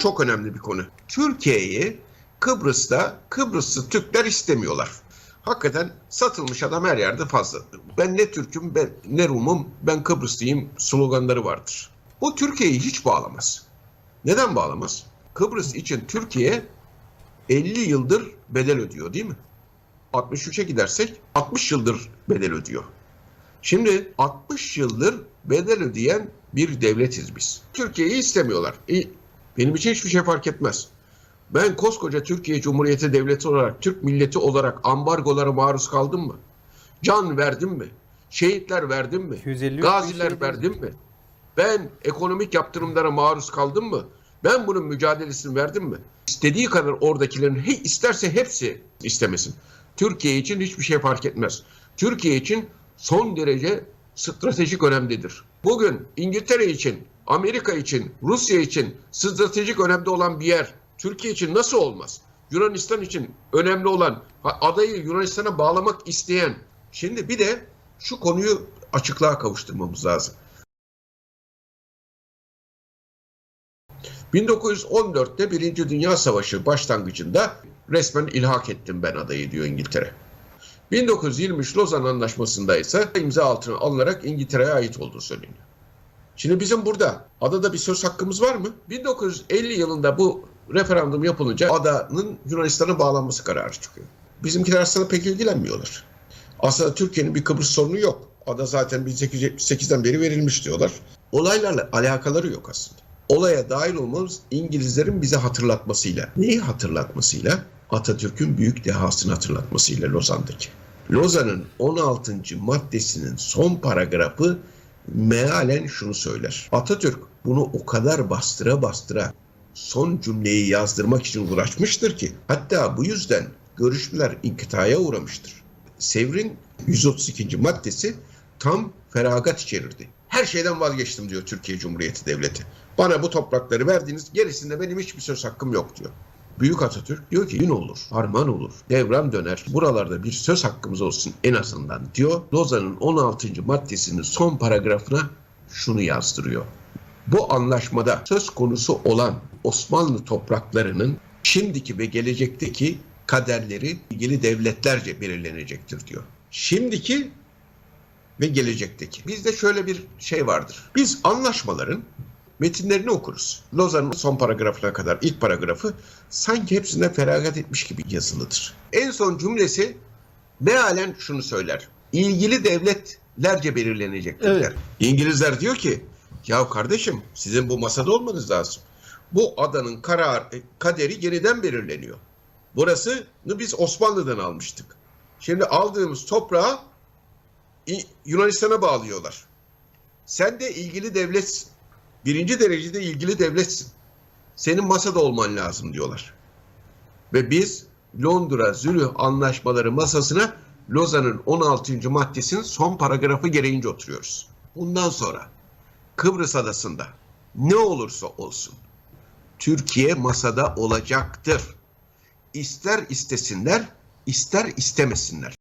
çok önemli bir konu. Türkiye'yi Kıbrıs'ta Kıbrıslı Türkler istemiyorlar. Hakikaten satılmış adam her yerde fazla. Ben ne Türk'üm, ben ne Rum'um, ben Kıbrıslıyım sloganları vardır. Bu Türkiye'yi hiç bağlamaz. Neden bağlamaz? Kıbrıs için Türkiye 50 yıldır bedel ödüyor değil mi? 63'e gidersek 60 yıldır bedel ödüyor. Şimdi 60 yıldır bedel ödeyen bir devletiz biz. Türkiye'yi istemiyorlar. Benim için hiçbir şey fark etmez. Ben koskoca Türkiye Cumhuriyeti Devleti olarak, Türk milleti olarak ambargolara maruz kaldım mı? Can verdim mi? Şehitler verdim mi? 250 yok Gaziler şey verdim mi? Ben ekonomik yaptırımlara maruz kaldım mı? Ben bunun mücadelesini verdim mi? İstediği kadar oradakilerin he, isterse hepsi istemesin. Türkiye için hiçbir şey fark etmez. Türkiye için son derece stratejik önemlidir. Bugün İngiltere için, Amerika için, Rusya için stratejik önemli olan bir yer Türkiye için nasıl olmaz? Yunanistan için önemli olan adayı Yunanistan'a bağlamak isteyen. Şimdi bir de şu konuyu açıklığa kavuşturmamız lazım. 1914'te Birinci Dünya Savaşı başlangıcında resmen ilhak ettim ben adayı diyor İngiltere. 1923 Lozan Anlaşması'nda ise imza altına alınarak İngiltere'ye ait olduğu söyleniyor. Şimdi bizim burada adada bir söz hakkımız var mı? 1950 yılında bu referandum yapılınca adanın Yunanistan'a bağlanması kararı çıkıyor. Bizimkiler aslında pek ilgilenmiyorlar. Aslında Türkiye'nin bir Kıbrıs sorunu yok. Ada zaten 1878'den beri verilmiş diyorlar. Olaylarla alakaları yok aslında. Olaya dahil olmamız İngilizlerin bize hatırlatmasıyla. Neyi hatırlatmasıyla? Atatürk'ün büyük dehasını hatırlatmasıyla Lozan'daki. Lozan'ın 16. maddesinin son paragrafı mealen şunu söyler. Atatürk bunu o kadar bastıra bastıra son cümleyi yazdırmak için uğraşmıştır ki hatta bu yüzden görüşmeler inkıtaya uğramıştır. Sevr'in 132. maddesi tam feragat içerirdi. Her şeyden vazgeçtim diyor Türkiye Cumhuriyeti Devleti. Bana bu toprakları verdiniz gerisinde benim hiçbir söz hakkım yok diyor. Büyük Atatürk diyor ki gün olur, harman olur, devran döner. Buralarda bir söz hakkımız olsun en azından diyor. Lozan'ın 16. maddesinin son paragrafına şunu yazdırıyor. Bu anlaşmada söz konusu olan Osmanlı topraklarının şimdiki ve gelecekteki kaderleri ilgili devletlerce belirlenecektir diyor. Şimdiki ve gelecekteki. Bizde şöyle bir şey vardır. Biz anlaşmaların metinlerini okuruz. Lozan'ın son paragrafına kadar ilk paragrafı sanki hepsine feragat etmiş gibi yazılıdır. En son cümlesi mealen şunu söyler. İlgili devletlerce belirlenecektir Evet. der. İngilizler diyor ki ya kardeşim sizin bu masada olmanız lazım. Bu adanın karar, kaderi yeniden belirleniyor. Burasını biz Osmanlı'dan almıştık. Şimdi aldığımız toprağı Yunanistan'a bağlıyorlar. Sen de ilgili devletsin. Birinci derecede ilgili devletsin. Senin masada olman lazım diyorlar. Ve biz Londra Zürih anlaşmaları masasına Lozan'ın 16. maddesinin son paragrafı gereğince oturuyoruz. Bundan sonra Kıbrıs adasında ne olursa olsun Türkiye masada olacaktır. İster istesinler, ister istemesinler.